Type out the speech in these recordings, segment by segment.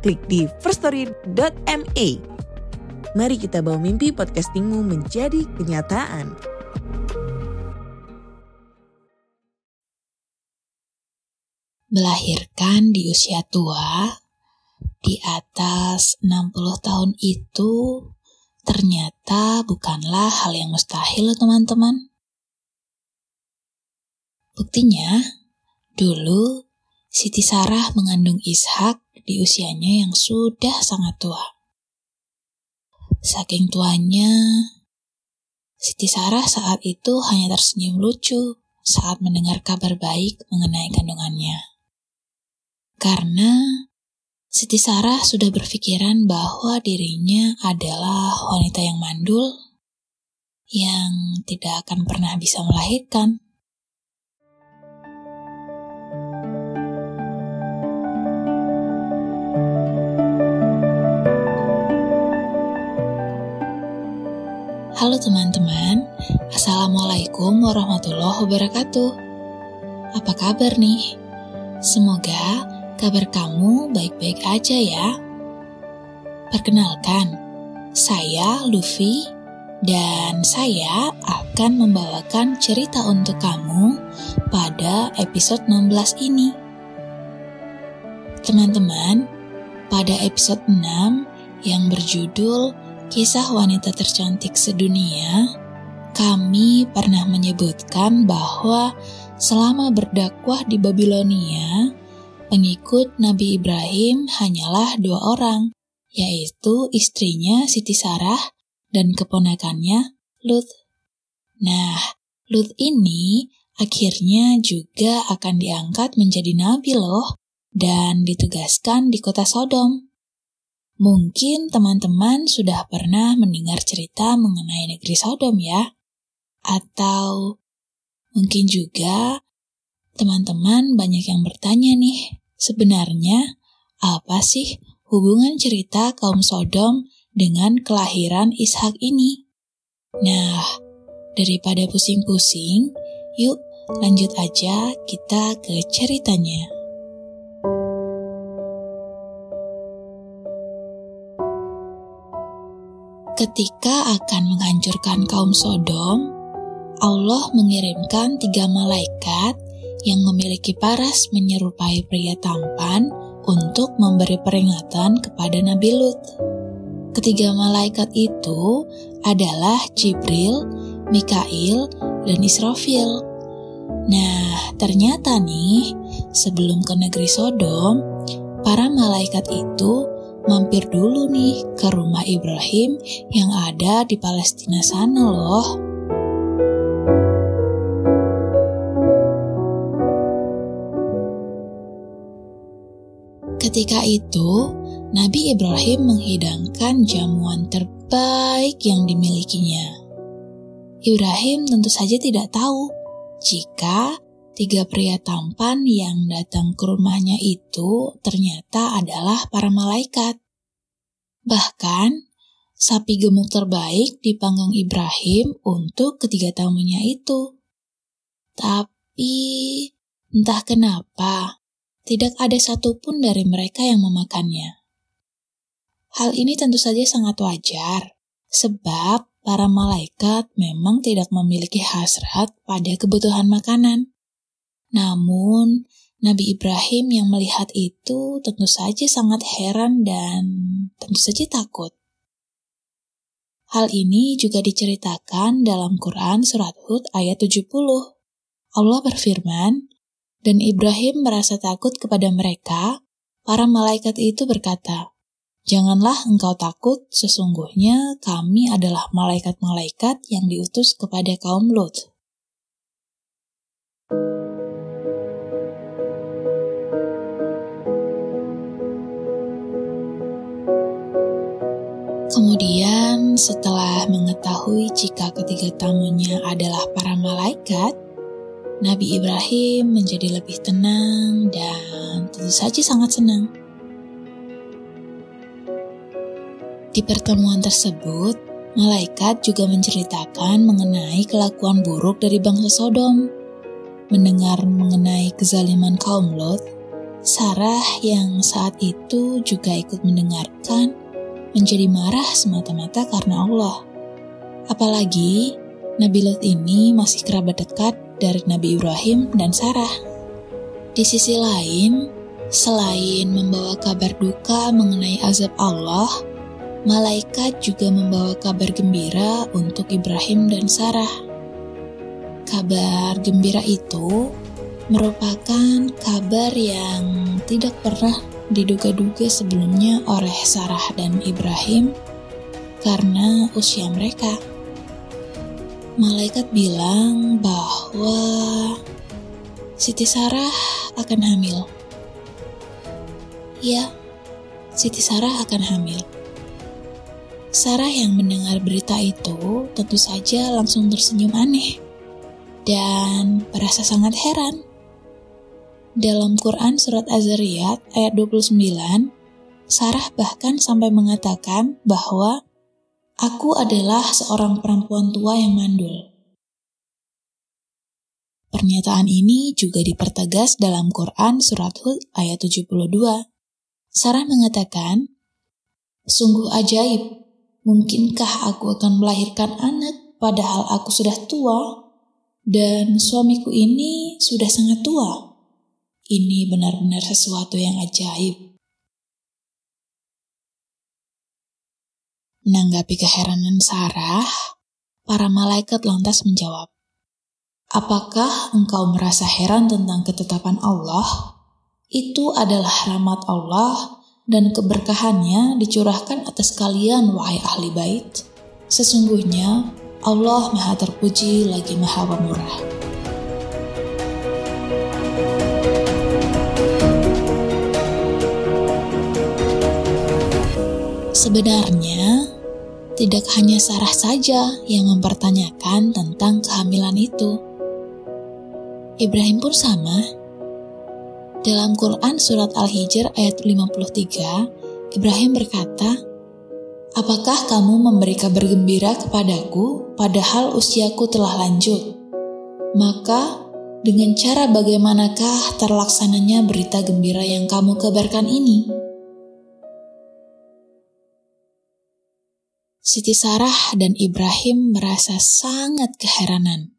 klik di firststory.me. Mari kita bawa mimpi podcastingmu menjadi kenyataan. Melahirkan di usia tua, di atas 60 tahun itu ternyata bukanlah hal yang mustahil teman-teman. Buktinya, dulu Siti Sarah mengandung Ishak di usianya yang sudah sangat tua. Saking tuanya, Siti Sarah saat itu hanya tersenyum lucu saat mendengar kabar baik mengenai kandungannya. Karena Siti Sarah sudah berpikiran bahwa dirinya adalah wanita yang mandul yang tidak akan pernah bisa melahirkan. Halo teman-teman, Assalamualaikum warahmatullahi wabarakatuh. Apa kabar nih? Semoga kabar kamu baik-baik aja ya. Perkenalkan, saya Luffy dan saya akan membawakan cerita untuk kamu pada episode 16 ini. Teman-teman, pada episode 6 yang berjudul kisah wanita tercantik sedunia, kami pernah menyebutkan bahwa selama berdakwah di Babilonia, pengikut Nabi Ibrahim hanyalah dua orang, yaitu istrinya Siti Sarah dan keponakannya Lut. Nah, Lut ini akhirnya juga akan diangkat menjadi nabi loh dan ditugaskan di kota Sodom. Mungkin teman-teman sudah pernah mendengar cerita mengenai negeri Sodom ya. Atau mungkin juga teman-teman banyak yang bertanya nih, sebenarnya apa sih hubungan cerita kaum Sodom dengan kelahiran Ishak ini? Nah, daripada pusing-pusing, yuk lanjut aja kita ke ceritanya. Ketika akan menghancurkan kaum Sodom, Allah mengirimkan tiga malaikat yang memiliki paras menyerupai pria tampan untuk memberi peringatan kepada Nabi Lut. Ketiga malaikat itu adalah Jibril, Mikail, dan Israfil. Nah, ternyata nih, sebelum ke negeri Sodom, para malaikat itu mampir dulu nih ke rumah Ibrahim yang ada di Palestina sana loh. Ketika itu, Nabi Ibrahim menghidangkan jamuan terbaik yang dimilikinya. Ibrahim tentu saja tidak tahu jika tiga pria tampan yang datang ke rumahnya itu ternyata adalah para malaikat. Bahkan, sapi gemuk terbaik dipanggang Ibrahim untuk ketiga tamunya itu. Tapi, entah kenapa, tidak ada satupun dari mereka yang memakannya. Hal ini tentu saja sangat wajar, sebab para malaikat memang tidak memiliki hasrat pada kebutuhan makanan. Namun, Nabi Ibrahim yang melihat itu tentu saja sangat heran dan tentu saja takut. Hal ini juga diceritakan dalam Quran Surat Hud ayat 70. Allah berfirman, dan Ibrahim merasa takut kepada mereka, para malaikat itu berkata, Janganlah engkau takut, sesungguhnya kami adalah malaikat-malaikat yang diutus kepada kaum Lot. Kemudian, setelah mengetahui jika ketiga tamunya adalah para malaikat, Nabi Ibrahim menjadi lebih tenang dan tentu saja sangat senang. Di pertemuan tersebut, malaikat juga menceritakan mengenai kelakuan buruk dari bangsa Sodom. Mendengar mengenai kezaliman kaum Lot, Sarah yang saat itu juga ikut mendengarkan menjadi marah semata-mata karena Allah. Apalagi Nabi Lot ini masih kerabat dekat dari Nabi Ibrahim dan Sarah. Di sisi lain, selain membawa kabar duka mengenai azab Allah, malaikat juga membawa kabar gembira untuk Ibrahim dan Sarah. Kabar gembira itu merupakan kabar yang tidak pernah diduga-duga sebelumnya oleh Sarah dan Ibrahim karena usia mereka. Malaikat bilang bahwa Siti Sarah akan hamil. Ya, Siti Sarah akan hamil. Sarah yang mendengar berita itu tentu saja langsung tersenyum aneh dan merasa sangat heran dalam Quran Surat Az-Zariyat ayat 29, Sarah bahkan sampai mengatakan bahwa Aku adalah seorang perempuan tua yang mandul. Pernyataan ini juga dipertegas dalam Quran Surat Hud ayat 72. Sarah mengatakan, Sungguh ajaib, mungkinkah aku akan melahirkan anak padahal aku sudah tua dan suamiku ini sudah sangat tua? Ini benar-benar sesuatu yang ajaib. Menanggapi keheranan Sarah, para malaikat lantas menjawab, Apakah engkau merasa heran tentang ketetapan Allah? Itu adalah rahmat Allah dan keberkahannya dicurahkan atas kalian, wahai ahli bait. Sesungguhnya Allah Maha Terpuji lagi Maha Pemurah. Sebenarnya, tidak hanya Sarah saja yang mempertanyakan tentang kehamilan itu. Ibrahim pun sama. Dalam Quran Surat Al-Hijr ayat 53, Ibrahim berkata, Apakah kamu memberi kabar gembira kepadaku padahal usiaku telah lanjut? Maka, dengan cara bagaimanakah terlaksananya berita gembira yang kamu kabarkan ini?' Siti Sarah dan Ibrahim merasa sangat keheranan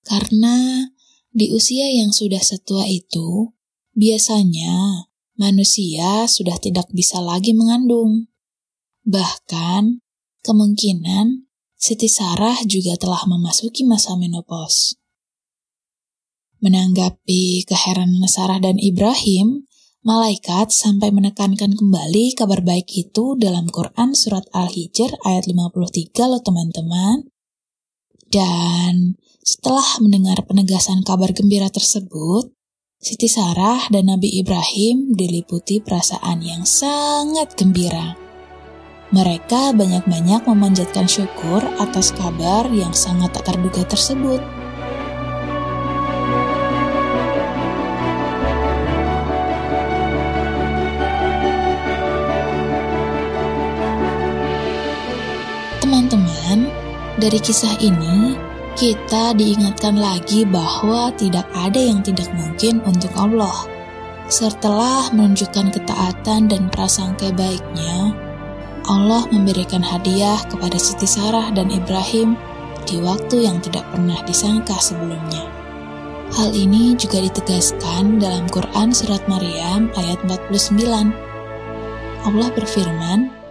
karena di usia yang sudah setua itu, biasanya manusia sudah tidak bisa lagi mengandung. Bahkan, kemungkinan Siti Sarah juga telah memasuki masa menopause. Menanggapi keheranan Sarah dan Ibrahim, Malaikat sampai menekankan kembali kabar baik itu dalam Quran Surat Al-Hijr ayat 53 loh teman-teman. Dan setelah mendengar penegasan kabar gembira tersebut, Siti Sarah dan Nabi Ibrahim diliputi perasaan yang sangat gembira. Mereka banyak-banyak memanjatkan syukur atas kabar yang sangat tak terduga tersebut. Dari kisah ini, kita diingatkan lagi bahwa tidak ada yang tidak mungkin untuk Allah. Setelah menunjukkan ketaatan dan prasangka baiknya, Allah memberikan hadiah kepada Siti Sarah dan Ibrahim di waktu yang tidak pernah disangka sebelumnya. Hal ini juga ditegaskan dalam Quran Surat Maryam ayat 49. Allah berfirman,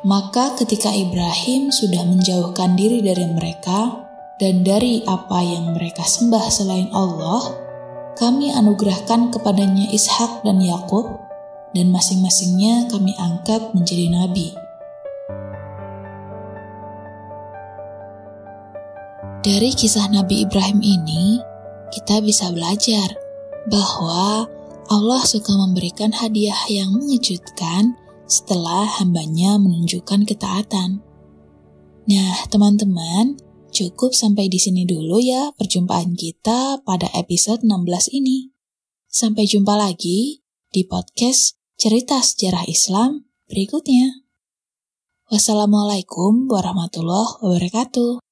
maka ketika Ibrahim sudah menjauhkan diri dari mereka dan dari apa yang mereka sembah selain Allah, kami anugerahkan kepadanya Ishak dan Yakub, dan masing-masingnya kami angkat menjadi nabi. Dari kisah Nabi Ibrahim ini, kita bisa belajar bahwa Allah suka memberikan hadiah yang mengejutkan setelah hambanya menunjukkan ketaatan. Nah, teman-teman, cukup sampai di sini dulu ya perjumpaan kita pada episode 16 ini. Sampai jumpa lagi di podcast Cerita Sejarah Islam berikutnya. Wassalamualaikum warahmatullahi wabarakatuh.